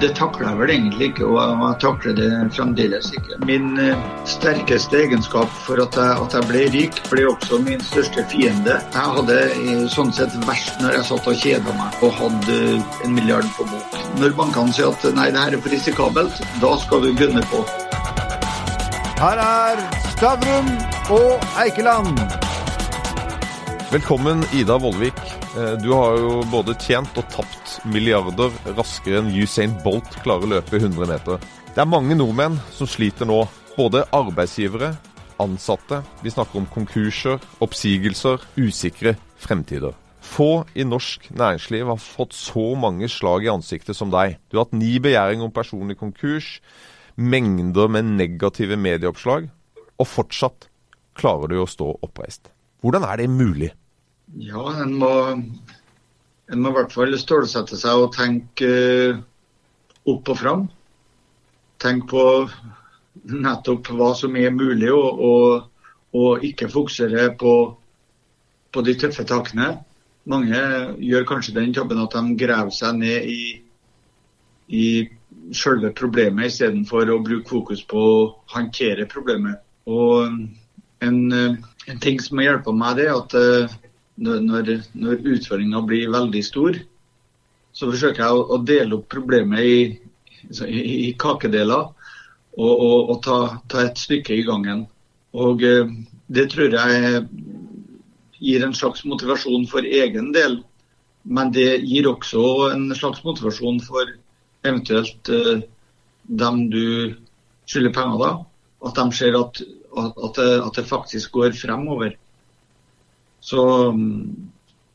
Det takler jeg vel egentlig ikke, og jeg takler det fremdeles ikke. Min eh, sterkeste egenskap for at jeg, at jeg ble rik, ble også min største fiende. Jeg hadde eh, sånn sett verst når jeg satt og kjeda meg og hadde en milliard på bok. Når bankene sier at nei, det her er for risikabelt, da skal du gunne på. Her er Stavrum og Eikeland. Velkommen, Ida Vollvik. Eh, Du har jo både tjent og tapt milliarder raskere enn Usain Bolt klarer å løpe 100 meter. Det er mange nordmenn som sliter nå. Både arbeidsgivere, ansatte. Vi snakker om konkurser, oppsigelser, usikre fremtider. Få i norsk næringsliv har fått så mange slag i ansiktet som deg. Du har hatt ni begjæringer om personlig konkurs, mengder med negative medieoppslag, og fortsatt klarer du å stå oppreist. Hvordan er det mulig? Ja, en må, en må i hvert fall stålsette seg og tenke eh, opp og fram. Tenk på nettopp hva som er mulig, og, og, og ikke fokusere på, på de tøffe takene. Mange gjør kanskje den tabben at de graver seg ned i, i selve problemet istedenfor å bruke fokus på å håndtere problemet. Og en, eh, en ting som har hjulpet meg, det er at eh, når, når, utfordringa blir veldig stor, så forsøker jeg å, å dele opp problemet i, i, i kakedeler og, og, og ta, ta, et stykke i gangen. Og eh, det tror jeg gir en slags motivasjon for egen del, men det gir også en slags motivasjon for eventuelt dem du skylder penger da. At de ser at, at, at, det, faktisk går fremover. Så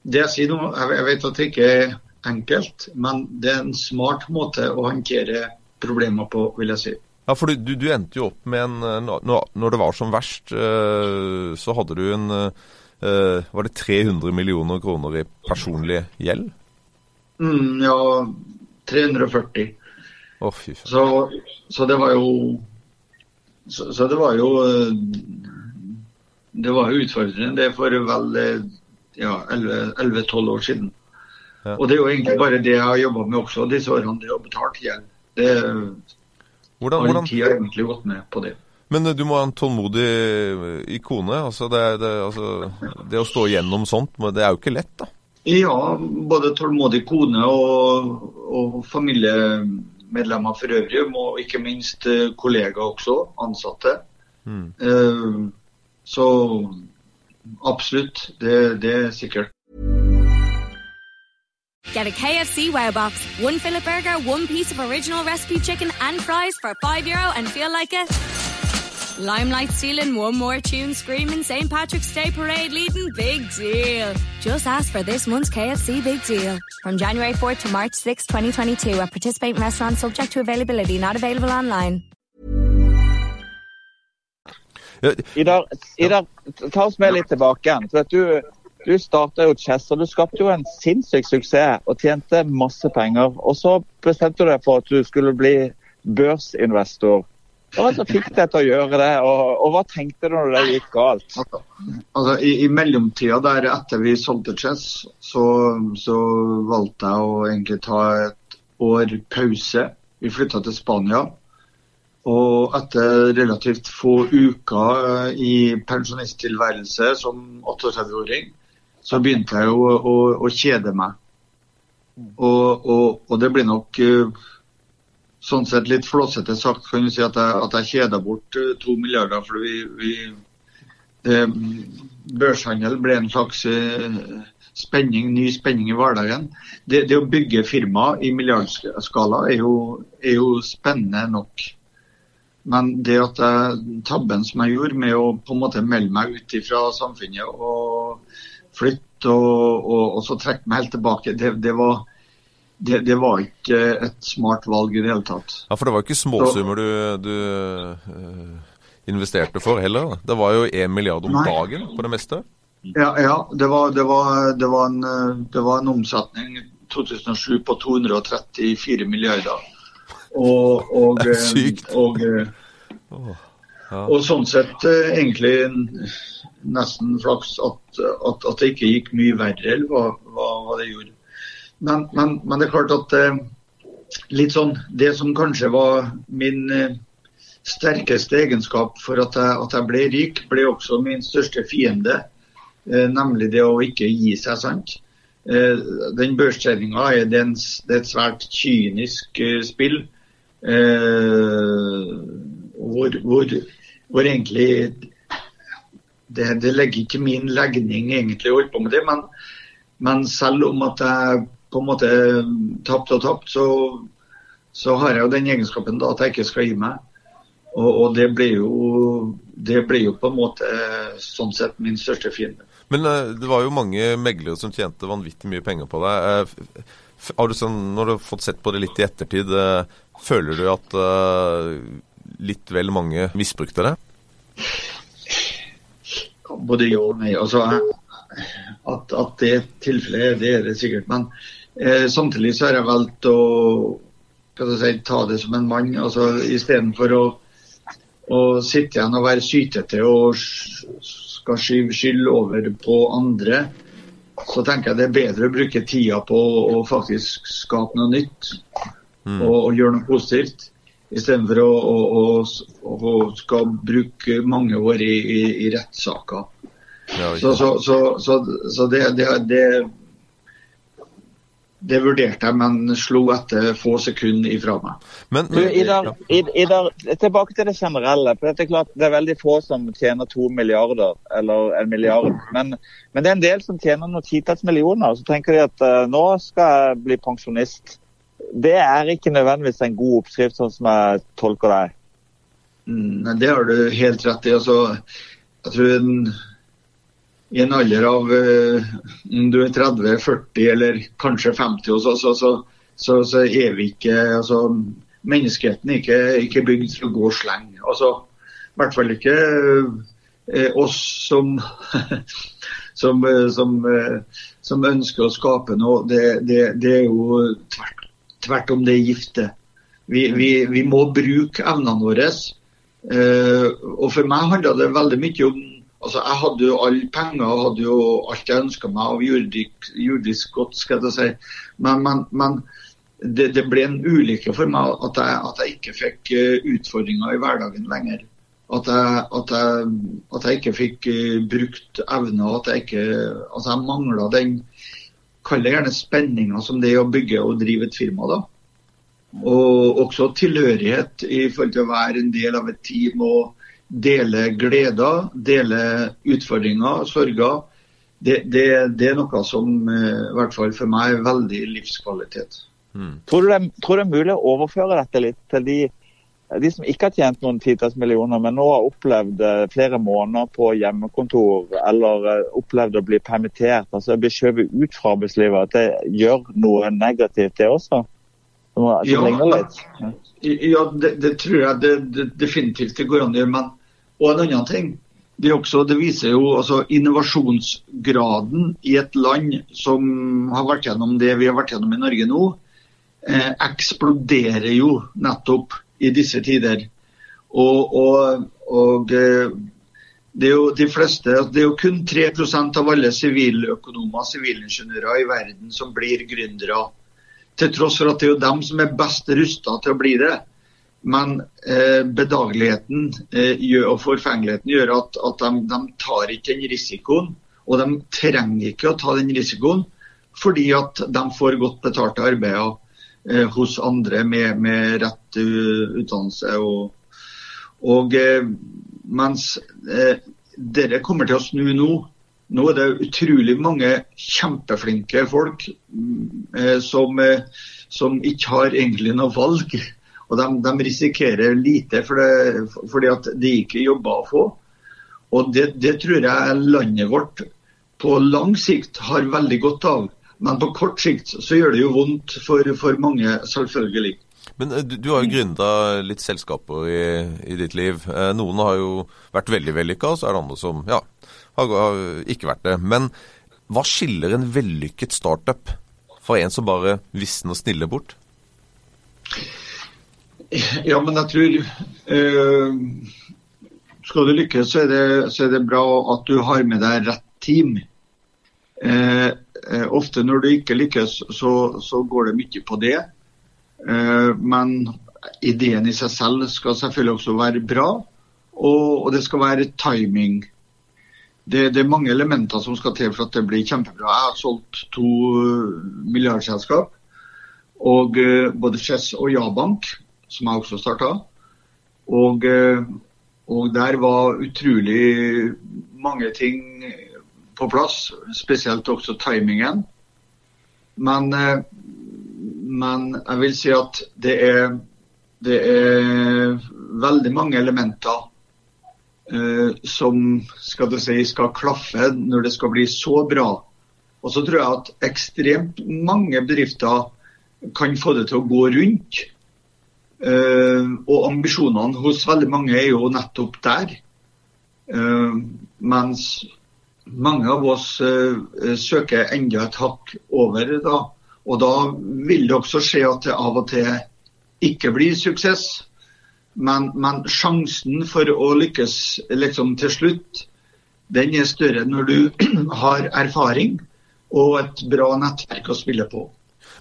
det jeg sier nå, jeg vet at det ikke er enkelt, men det er en smart måte å håndtere problemer på, vil jeg si. Ja, for du, du endte jo opp med en Når det var som verst, så hadde du en Var det 300 millioner kroner i personlig gjeld? Mm, ja, 340. Oh, fy. Så, så det var jo så, så det var jo det var jo utfordrende det for vel ja, 11-12 år siden. Ja. Og det er jo egentlig bare det jeg har jobba med også disse årene, det å betale gjeld. Det hvordan, tid har egentlig gått med på det. Men du må ha en tålmodig ikone. Altså det, det, altså det, å stå igjennom sånt, det er jo ikke lett, da? Ja, både tålmodig kone og, og familiemedlemmer for øvrig, og ikke minst kollegaer også, ansatte. Mm. Uh, så absolutt, det, det er sikkert. Get a KFC Wow Box, one fillet burger, one piece of original recipe chicken and fries for 5 euro and feel like a Limelight stealing, one more tune screaming, St. Patrick's Day parade leading, big deal. Just ask for this month's KFC Big Deal. From January 4th to March 6, 2022 at participating restaurants subject to availability, not available online. Idar, Idar, ta oss med litt tilbake igjen. For at du, du starta jo Chess, og du skapte jo en sinnssyk suksess og tjente masse penger. Og så bestemte du deg for at du skulle bli børsinvestor. Hva var det som fikk deg til å gjøre det, og, og, hva tenkte du når det gikk galt? Altså, i, I mellomtida der etter vi solgte Chess, så, så valgte jeg å egentlig ta et år pause. Vi flytta til Spania. Og etter relativt få uker i pensjonisttilværelse som 38-åring, så begynte jeg å, å, å kjede meg. Og, og, og, det blir nok sånn sett litt flåsete sagt kan du si at jeg, at jeg kjeda bort to milliarder. For vi, vi det, børshandel ble en slags spenning, ny spenning i hverdagen. Det, det å bygge firma i milliardskala er jo, er jo spennende nok. Men det at jeg, tabben som jeg gjorde med å på en måte melde meg ut fra samfunnet og flytte og, og, og så trekke meg helt tilbake, det, det, var, det, det, var ikke et smart valg i det hele tatt. Ja, For det var ikke småsummer du, du uh, investerte for heller? Det var jo én milliard om Nei. dagen på det meste? Ja, ja det, var, var, var en, det var en omsetning 2007 på 234 milliarder. Og, og, det er sykt. Og, og, ja. og sånn sett egentlig nesten flaks at, at, at, det ikke gikk mye verre, hva, hva, hva det gjorde. Men, men, men, det er klart at litt sånn Det som kanskje var min eh, sterkeste egenskap for at jeg, at jeg ble rik, ble også min største fiende. Eh, nemlig det å ikke gi seg, sant. Eh, den børstreninga er, er, et svært kynisk eh, spill. Eh, hvor, hvor, hvor, egentlig det, det, legger ikke min legning egentlig å holde på med det. Men, men selv om at jeg på en måte tapt og tapt, så, så, har jeg jo den egenskapen da at jeg ikke skal gi meg. Og, og det, blir jo, det blir jo på en måte sånn sett min største fiende. Men uh, det var jo mange meglere som tjente vanvittig mye penger på deg. Uh, har du sånn, når du har fått sett på det litt i ettertid, uh, føler du at litt vel mange misbrukte det? Både ja og nei. Altså, at, at det er tilfellet, det er det sikkert. Men Eh, samtidig så har jeg valgt å si, ta det som en mann. altså Istedenfor å, å sitte igjen og være sytete og skal skyve skyld over på andre, så tenker jeg det er bedre å bruke tida på å faktisk skape noe nytt mm. og, og, gjøre noe positivt. Istedenfor å, å, å, å skal bruke mange år i, i, i rettssaker. Ja, så, så, så, så, det, det, det det vurderte jeg, men slo etter få sekunder ifra meg. Men, men, du, Idar, Idar, tilbake til det generelle. for Det er klart det er veldig få som tjener to milliarder eller en milliard. Men, men det er en del som tjener noen titalls millioner. Så tenker de at uh, nå skal jeg bli pensjonist. Det er ikke nødvendigvis en god oppskrift, sånn som jeg tolker deg. Mm, det har du helt rett i. Altså, jeg tror en i en alder av uh, du er 30, 40 eller kanskje 50, så, så, så, så, er vi ikke altså, Menneskeheten er ikke, ikke bygd til å gå sleng. Altså, I hvert fall ikke uh, oss som, som, uh, som, som, ønsker å skape noe. Det, det, det er jo tvert, tvert, om det er gifte. Vi, vi, vi må bruke evnene våre. og for meg handler det veldig mye om Altså, jeg hadde jo alle penger og hadde jo alt jeg ønska meg av jordisk, godt. skal jeg si. Men, men, men det, det, ble en ulykke for meg at jeg, at jeg ikke fikk uh, utfordringer i hverdagen lenger. At jeg, at jeg, at jeg ikke fikk uh, brukt evner. At jeg ikke altså jeg mangla den Kall det gjerne spenninga som det er å bygge og drive et firma. da. Og også tilhørighet i forhold til å være en del av et team. og dele gleder, dele utfordringer, sorger. Det, det, det, er noe som eh, i hvert fall for meg er veldig livskvalitet. Mm. Tror, du det, tror du det er mulig å overføre dette litt til de, de som ikke har tjent noen titalls millioner, men nå har opplevd eh, flere måneder på hjemmekontor eller eh, opplevd å bli permittert, altså bli skjøvet ut fra arbeidslivet, at det gjør noe negativt, det også? Det ja, ja det, det, tror jeg det, definitivt det går an å gjøre. Men og en annen ting, det, også, det viser jo altså, innovasjonsgraden i et land som har vært gjennom det vi har vært gjennom i Norge nå, eh, eksploderer jo nettopp i disse tider. Og, og, og eh, det er jo de fleste, det er jo kun 3% av alle siviløkonomer sivilingeniører i verden som blir gründere. Til tross for at det er jo dem som er best rusta til å bli det. Men eh, bedageligheten eh, og forfengeligheten gjør at, at de, de, tar ikke den risikoen. Og de trenger ikke å ta den risikoen fordi at de får godt betalte arbeider eh, hos andre med, med rett utdannelse. Og, og eh, mens eh, dere kommer til å snu nå. Nå er det utrolig mange kjempeflinke folk eh, som, som ikke har egentlig noe valg og de, de risikerer lite for det, fordi at de ikke jobber å få. Og det, det, tror jeg landet vårt på lang sikt har veldig godt av. Men på kort sikt så gjør det jo vondt for, for mange, selvfølgelig. Men eh, du, du har jo gründa litt selskaper i, i, ditt liv. Eh, noen har jo vært veldig vellykka, og så er det andre som ja, har, har ikke vært det. Men hva skiller en vellykket startup fra en som bare visner snille bort? Ja, men jeg tror uh, Skal du lykkes, så er, det, så er, det, bra at du har med deg rett team. Uh, uh, ofte når du ikke lykkes, så, så, går det mye på det. Men ideen i seg selv skal selvfølgelig også være bra, og det skal være timing. Det, det, er mange elementer som skal til for at det blir kjempebra. Jeg har solgt to milliardselskap. Og både Chess og Jabank, som jeg også starta. Og, og der var utrolig mange ting på plass, spesielt også timingen. Men, men jeg vil si at det er det er veldig mange elementer eh, som skal, si, skal klaffe når det skal bli så bra. Og så tror jeg at ekstremt mange bedrifter kan få det til å gå rundt. Eh, og ambisjonene hos veldig mange er jo nettopp der. Eh, mens mange av oss eh, søker enda et hakk over. Da. Og da vil det også skje at det av og til ikke blir suksess. Men, men, sjansen for å lykkes liksom til slutt, den er større når du har erfaring og et bra nettverk å spille på.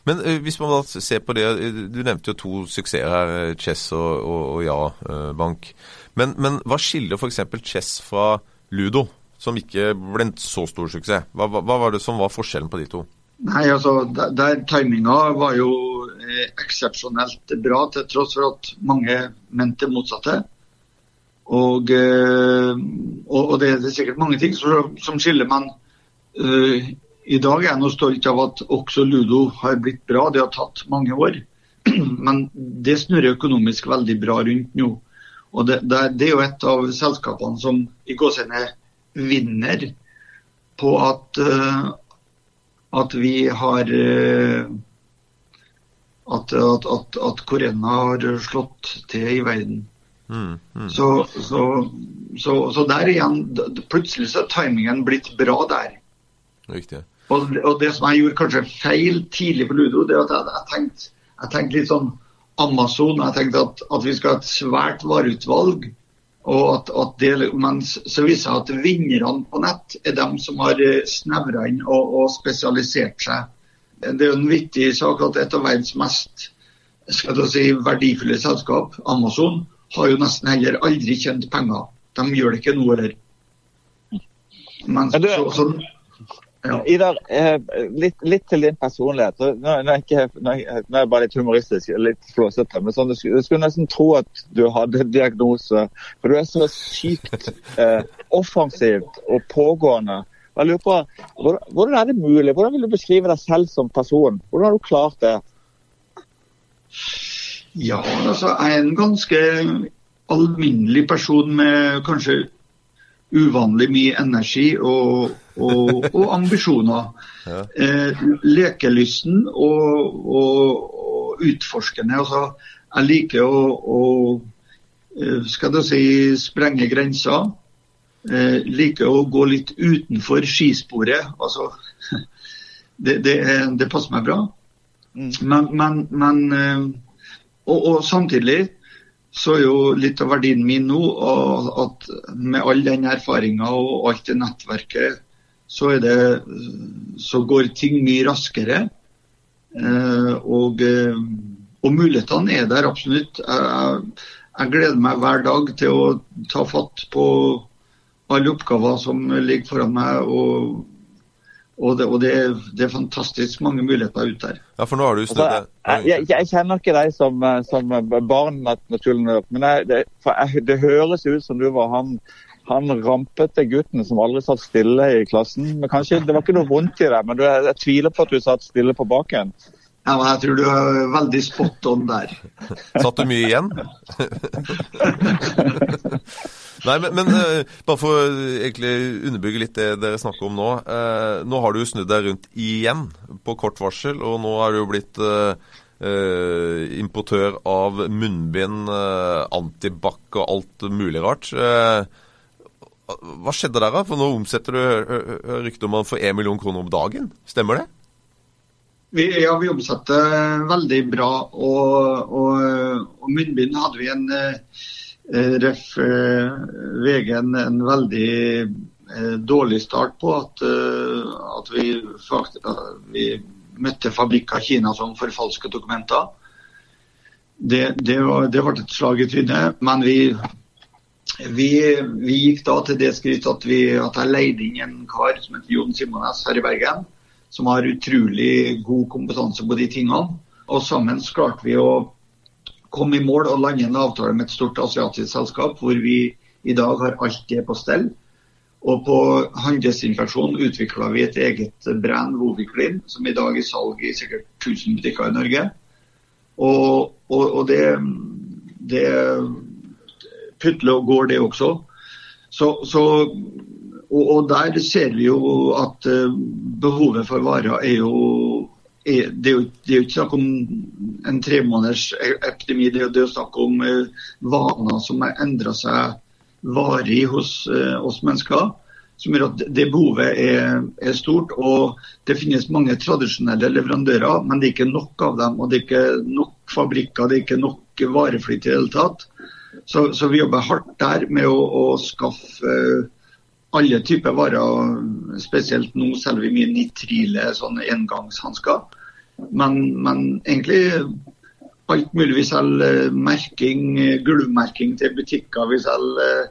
Men uh, hvis man da ser på det, Du nevnte jo to suksesser her, Chess og, og, og Ja Bank. Men, men, hva skiller f.eks. Chess fra Ludo, som ikke ble en så stor suksess? Hva, hva, hva var det som var forskjellen på de to? Nei, altså, der, der Timinga var jo eh, eksepsjonelt bra, til tross for at mange mente motsatte. Og, eh, og, og det, det, er sikkert mange ting som, som skiller, men uh, i dag er jeg nå stolt av at også Ludo har blitt bra. Det har tatt mange år. Men det snurrer økonomisk veldig bra rundt nå. Og det, det, det er jo et av selskapene som i gåsehudene vinner på at, uh, at vi har eh, at, at, at korona har slått til i verden. Mm, mm. Så, så, så, så, der igjen Plutselig så er timingen blitt bra der. Riktig. Og, og, det som jeg gjorde kanskje feil tidlig på Ludo, det er at jeg, jeg tenkte jeg tenkt litt sånn Amazon. Jeg tenkte at, at vi skal ha et svært vareutvalg. Og at, at det, men så viser det at vinnerne på nett er dem som har eh, snevra inn og, og, spesialisert seg. Det er jo en vittig sak at et av verdens mest skal du si, verdifulle selskap, Amazon, har jo nesten heller aldri tjent penger. De gjør det ikke nå heller. Men så, så, ja. Idar, eh, litt, litt, til din personlighet. Nå, nå, er ikke, nå, er jeg bare litt humoristisk, litt flåsete. Men sånn, du, skulle, du, skulle, nesten tro at du hadde diagnose. For du er så sykt eh, offensivt og pågående. Jeg lurer på, hvordan, hvordan er det mulig? Hvordan vil du beskrive deg selv som person? Hvordan har du klart det? Ja, altså jeg er en ganske alminnelig person med kanskje uvanlig mye energi og, og, og ambisjoner. Ja. Eh, lekelysten og, og, utforskende. Altså, jeg liker å, å eh, skal du si, sprenge grenser. Eh, liker å gå litt utenfor skisporet. Altså, det, det, det passer meg bra. Mm. Men, men, men eh, og, og samtidig så er jo litt av verdien min nå at med all den erfaringa og alt det nettverket, så, det, så går ting mye raskere. Eh, og, eh, og, mulighetene er der absolutt. Jeg, jeg, gleder meg hver dag til å ta fatt på alle oppgaver som ligger foran meg. og og, det, og det, er, det, er, fantastisk mange muligheter ute der. Ja, for nå har du snudd altså, jeg, jeg, jeg, kjenner ikke deg som, som barn, naturlig nok. Men det, det, høres ut som du var han, han rampete gutten som aldri satt stille i klassen. Men kanskje Det var ikke noe vondt i det, men du, jeg tviler på at du satt stille på baken. Ja, men Jeg tror du er veldig spot on der. Satt du mye igjen? Nei, men, men uh, bare for å egentlig underbygge litt det dere snakker om nå. Uh, nå har du snudd deg rundt igjen på kort varsel, og nå er du jo blitt uh, importør av munnbind, antibac og alt mulig rart. Hva skjedde der, da? For nå omsetter du rykte om man får 1 million kroner om dagen. Stemmer det? Vi, ja, vi omsetter veldig bra. Og, og, og munnbind hadde vi en Eh, ref. Eh, VG en, en veldig eh, dårlig start på. At, at vi, faktisk, vi, møtte fabrikker i Kina som forfalsket dokumenter. det, det, var, det ble et slag i trynet. Men vi, vi, vi, gikk da til det skritt at, vi, at jeg leide inn en kar som heter Jon Simones her i Bergen. Som har utrolig god kompetanse på de tingene. Og sammen klarte vi å komme i mål og lande en avtale med et stort asiatisk selskap, hvor vi i dag har alt det på stell. Og på handelsinfeksjon utvikla vi et eget brand, Voviklin, som i dag er i salg i sikkert 1000 butikker i Norge. Og, og, og det, det går, det også. Så, så, og, og, der ser vi jo at uh, behovet for varer er jo er, det, er jo, det er jo ikke snakk om en tremåneders epidemi, det er jo snakk om uh, vaner som har endra seg varig hos uh, oss mennesker. Som gjør at det behovet er, er, stort. og Det finnes mange tradisjonelle leverandører, men det er ikke nok av dem. og Det er ikke nok fabrikker, det er ikke nok vareflyt i det hele tatt. Så, så, vi jobber hardt der med å, å skaffe uh, alle typer varer. Spesielt nå selger vi mye nitrile sånne engangshansker. Men, men, egentlig alt mulig. Vi selger merking, gulvmerking til butikker. Vi selger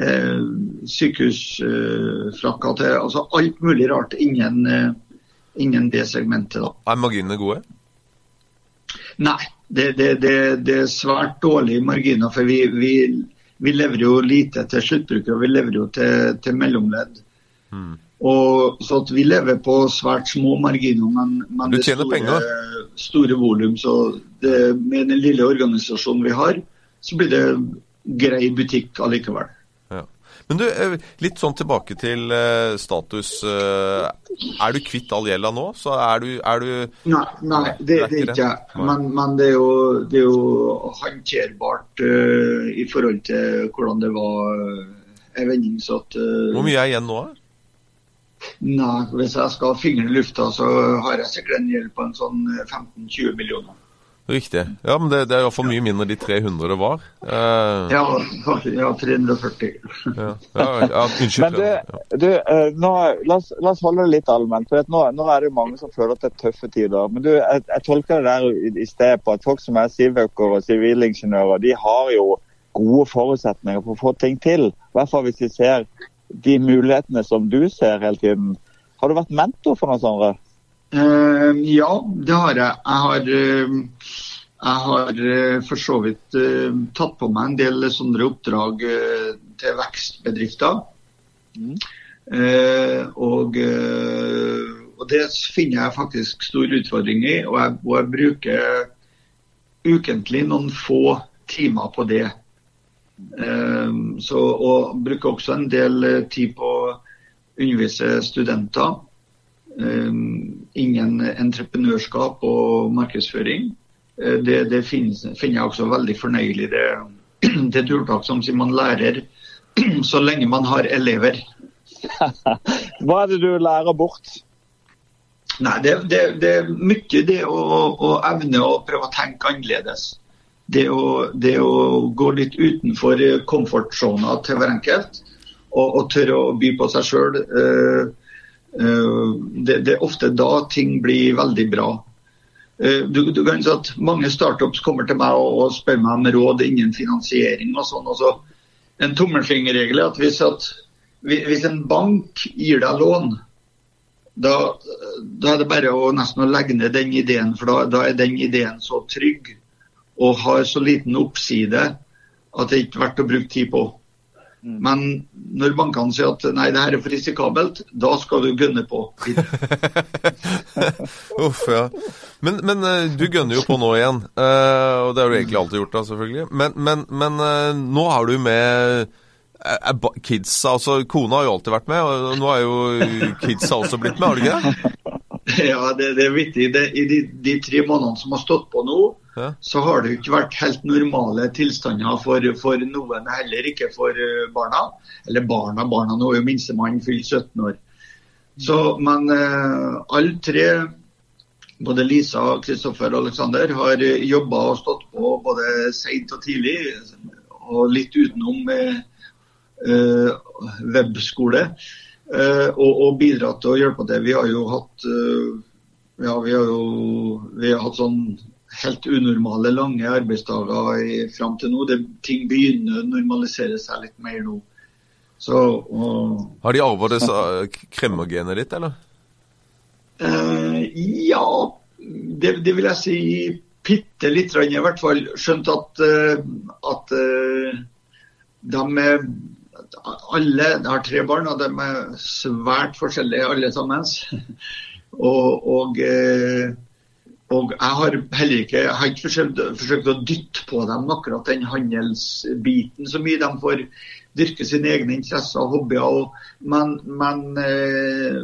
eh, sykehusfrakker til altså Alt mulig rart innen, eh, innen det segmentet. Da. Er marginene gode? Nei, det, det, det, det, er svært dårlige marginer. For vi, vi, vi leverer jo lite til sluttbrukere, vi leverer jo til, til mellomledd. Mm. Og, så at vi lever på svært små marginer, men, men det store, store volum. Så det, med den lille organisasjonen vi har, så blir det grei butikk allikevel. Men du, eh, litt sånn tilbake til uh, status. Uh, er du kvitt all gjelda nå? Så er du, er du Nei, nei det, det er ikke jeg. Men, men, det, er jo, det er jo håndterbart uh, i forhold til hvordan det var en vending. Så at Hvor mye er igjen nå? Nei, Hvis jeg skal ha fingeren i lufta, så har jeg sikkert en gjeld på en sånn 15-20 millioner. Riktig. Ja, men det, det er iallfall mye mindre de 300 det var. Eh... ja. Ja, 340. ja, ja, ja, unnskyld. Men du, du uh, nå, la, oss, la, oss, holde det litt allment. for nå, nå, er det jo mange som føler at det er tøffe tider. Men du, jeg, jeg tolker det der i, i sted på at folk som er sivøkere og sivilingeniører, de har jo gode forutsetninger for å få ting til. I hvert fall hvis de ser de mulighetene som du ser hele tiden. Har du vært mentor for noen sånne? Uh, ja, det har jeg. Jeg har, uh, jeg har uh, for så vidt tatt på meg en del sånne oppdrag til vekstbedrifter. Mm. Og, og, det finner jeg faktisk stor utfordring i. Og jeg, og jeg bruker ukentlig noen få timer på det. Så, og bruker også en del tid på å undervise studenter innen entreprenørskap og markedsføring. Eh, det, det finnes, finner jeg også veldig fornøyelig. Det, det er tiltak som sier man lærer så lenge man har elever. Hva er det du lærer bort? Nei, Det, det, det er mye det å, å, evne å prøve å tenke annerledes. Det å, det å gå litt utenfor komfortsona til hver enkelt og, og, tørre å by på seg sjøl. Eh, det, det, er ofte da ting blir veldig bra. Eh, du, du kan si at Mange startups kommer til meg og, og spør meg om råd innen finansiering. og sånn. Også en tommelfingerregel er at hvis, at hvis, en bank gir deg lån, da, da, er det bare å nesten å legge ned den ideen. For da, da, er den ideen så trygg og har så liten oppside at det ikke er verdt å bruke tid på. Mm. Men når bankene sier at nei, det her er for risikabelt, da skal du gønne på. Uff, ja. Men, men, eh, du gønner jo på nå igjen, uh, og det har du egentlig alltid gjort, da, selvfølgelig. Men, men, men uh, nå har du med kidsa, altså Kona har jo alltid vært med, og nå er jo kidsa også blitt med, har du ikke det? Ja, det, det er vittig. Det, I de, de, tre månedene som har stått på nå, så har det jo ikke vært helt normale tilstander for, for, noen, heller ikke for eh, barna. Eller barna, barna nå er jo minstemann fylt 17 år. Så, men eh, alle tre, både Lisa, Kristoffer og Alexander, har jobba og stått på både seint og tidlig, og litt utenom eh, webskole. Eh, og, og bidratt til å hjelpe til. Vi har jo hatt ja, vi har jo vi har hatt sånn helt unormale, lange arbeidsdager i, fram til nå. Det, ting begynner å normalisere seg litt mer nå. Så, og, Har de arva det kremmergenet ditt, eller? eh, ja, det, det vil jeg si bitte litt, i hvert fall. Skjønt at, eh, at eh, de alle, Jeg har tre barn, og de er svært forskjellige alle sammen. og, og, eh, og jeg har heller ikke, har ikke forsøkt, forsøkt, å dytte på dem akkurat den handelsbiten så mye. De får dyrke sine egne interesser og hobbyer. Og, men, men eh,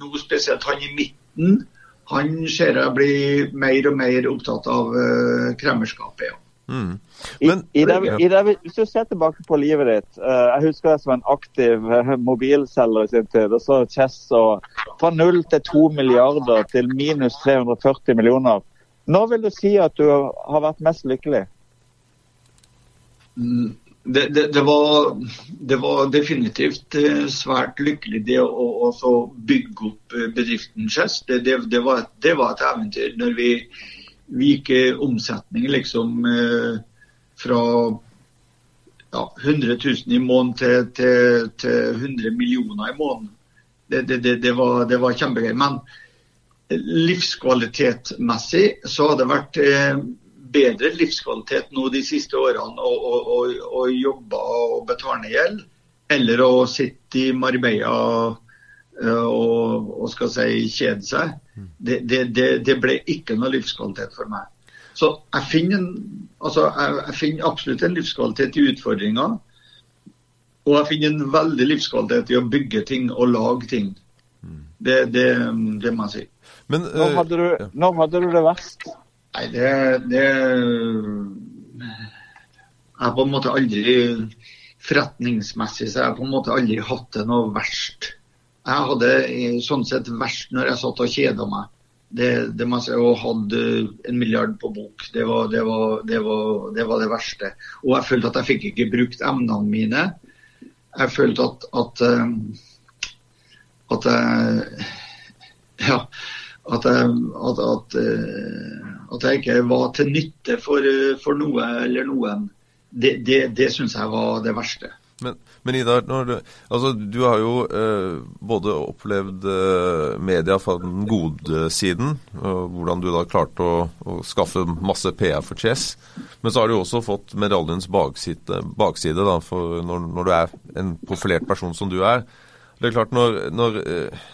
nå spesielt han i midten, han ser jeg blir mer og mer opptatt av eh, kremmerskapet. ja. Mm. Men, I, i Ida, hvis du ser tilbake på livet ditt, uh, jeg husker jeg som en aktiv uh, mobilselger i sin tid. og så Chess og Fra null til to milliarder til minus 340 millioner. Når vil du si at du har vært mest lykkelig? Mm, det, det, det, var, det, var, definitivt uh, svært lykkelig det å, å bygge opp bedriften Chess. Det, var, det var et eventyr. når vi vi gikk omsetning liksom eh, fra ja, 100 000 i måneden til, til, til 100 millioner i måneden. Det, det, det, var, det var kjempegøy. Men livskvalitetmessig så har det vært eh, bedre livskvalitet nå de siste årene å, å, å, å jobbe og betale ned gjeld, eller å sitte i Marbella eh, og, og skal si kjede seg. Det, det, det, det, ble ikke noe livskvalitet for meg. Så jeg finner, en, altså jeg, jeg finner absolutt en livskvalitet i utfordringer. Og jeg finner en veldig livskvalitet i å bygge ting og lage ting. Det, det, det må jeg si. Men, uh, når, hadde du, når, hadde du, det verst? Nei, det, det Jeg har på en måte aldri Forretningsmessig så jeg har på en måte aldri hatt det noe verst. Jeg hadde sånn sett verst når jeg satt og kjeda meg. Det, det si, og hadde en milliard på bok. Det var det, var, det var det, var, verste. Og jeg følte at jeg fikk ikke brukt emnene mine. Jeg følte at, at, eh, at jeg Ja. At jeg, at, at, eh, at jeg, ikke var til nytte for, for noe eller noen. Det, det, det syns jeg var det verste. Men, men Idar, du, altså, du har jo eh, både opplevd eh, media fra den gode siden, og hvordan du da klarte å, å, skaffe masse PR for Chess. Men så har du også fått medaljens bakside, bakside da, når, når, du er en profilert person som du er. Det er klart, når, når eh,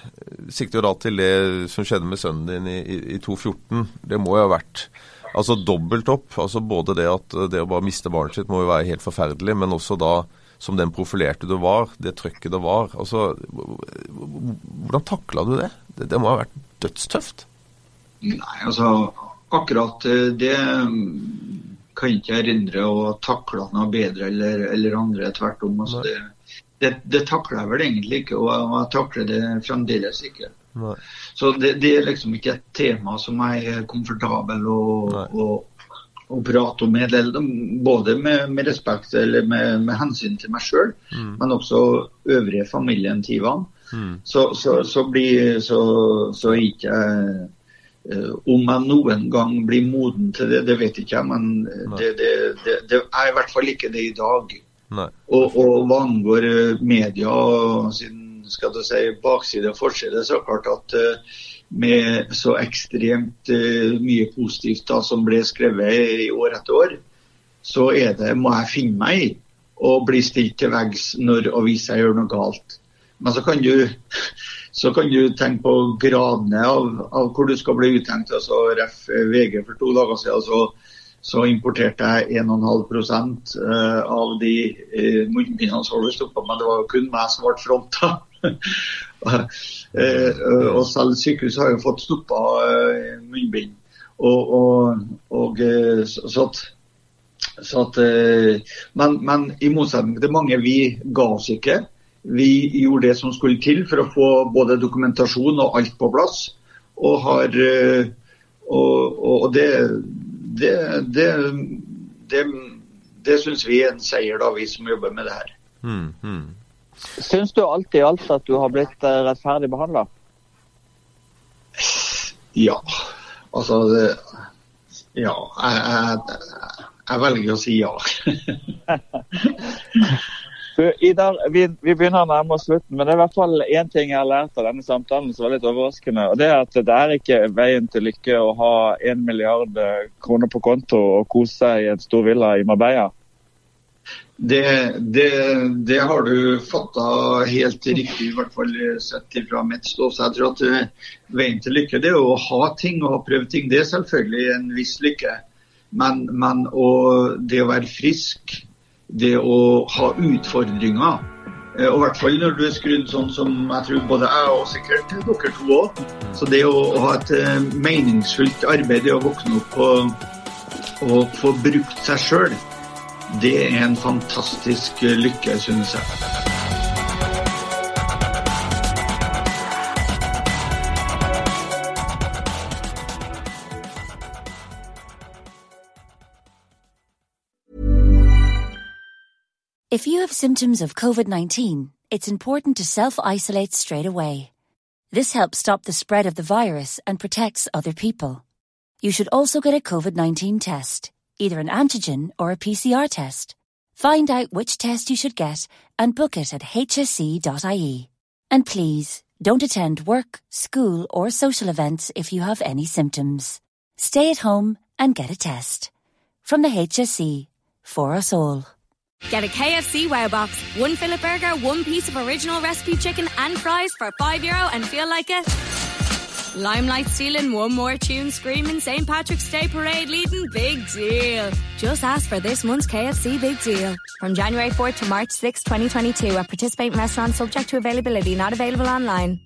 Sikter jo da til det som skjedde med sønnen din i, i, i 2014. Det må jo ha vært altså dobbelt opp. altså Både det at det å bare miste barnet sitt må jo være helt forferdelig, men også da som den profilerte du var, det trøkket det var. Altså, hvordan takla du det? det? det? må ha vært dødstøft? Nei, altså akkurat eh, det mm, kan ikke jeg erindre å takle noe bedre eller, eller andre. Tvert om. Altså, det, det, det, takler jeg vel egentlig ikke, og jeg takler det fremdeles ikke. Nei. Så det, det, er liksom ikke et tema som jeg er komfortabel og, og å prate om det, både med, med respekt eller med, med, hensyn til meg sjøl, mm. men også øvrige familien til Ivan. Mm. Så, så, så, blir så, så ikke jeg uh, Om jeg noen gang blir moden til det, det vet ikke jeg, men det, det, det, er i hvert fall ikke det i dag. Og, og hva angår media media sin skal du si, bakside og forside, så er det klart at uh, med så ekstremt uh, mye positivt da, som ble skrevet i år etter år, så er det, må jeg finne meg i å bli stilt til veggs når jeg gjør noe galt. Men så kan du, så kan du tenke på gradene av, av, hvor du skal bli uthengt. altså Ref. VG for to dager siden så, så importerte jeg 1,5 uh, av de uh, munnbindene som ble stoppa, men det var kun meg som ble fronta. Eh, og selv sykehuset har jo fått stoppa eh, munnbind. Og, og, og, eh, så at, så at men, men, i motsetning til mange, vi ga oss ikke. Vi gjorde det som skulle til for å få både dokumentasjon og alt på plass. Og har Og, det, det, det, det, det syns vi er en seier, da, vi som jobber med det her. Mm, mm. Syns du alt i alt at du har blitt eh, rettferdig behandla? Ja. Altså det, Ja, jeg, jeg, jeg velger å si ja. Du, Idar, vi, vi, begynner å nærme oss slutten, men det er i hvert fall én ting jeg har lært av denne samtalen som var litt overraskende. og Det er at det er ikke veien til lykke å ha én milliard kroner på konto og kose seg i en stor villa i Marbella. Det, det, det har du fatta helt riktig, i hvert fall sett fra mitt ståsted. Jeg tror at eh, veien til lykke det er å ha ting og ha prøvd ting. Det er selvfølgelig en viss lykke. Men, men det å være frisk det å ha utfordringer. Eh, og i hvert fall når du er skrudd sånn som jeg tror både jeg og sikkert dere to òg. Så det å, å, ha et meningsfullt arbeid, det å våkne opp og, og få brukt seg sjøl, det er en fantastisk lykke, synes jeg. If you have symptoms of COVID 19, it's important to self isolate straight away. This helps stop the spread of the virus and protects other people. You should also get a COVID 19 test, either an antigen or a PCR test. Find out which test you should get and book it at hsc.ie. And please, don't attend work, school, or social events if you have any symptoms. Stay at home and get a test. From the HSC, for us all. Get a KFC Wow Box, one fillet burger, one piece of original recipe chicken, and fries for five euro, and feel like it. Limelight stealing, one more tune screaming, St. Patrick's Day parade leading, big deal. Just ask for this month's KFC Big Deal. From January 4th to March 6, 2022, at participating restaurants subject to availability, not available online.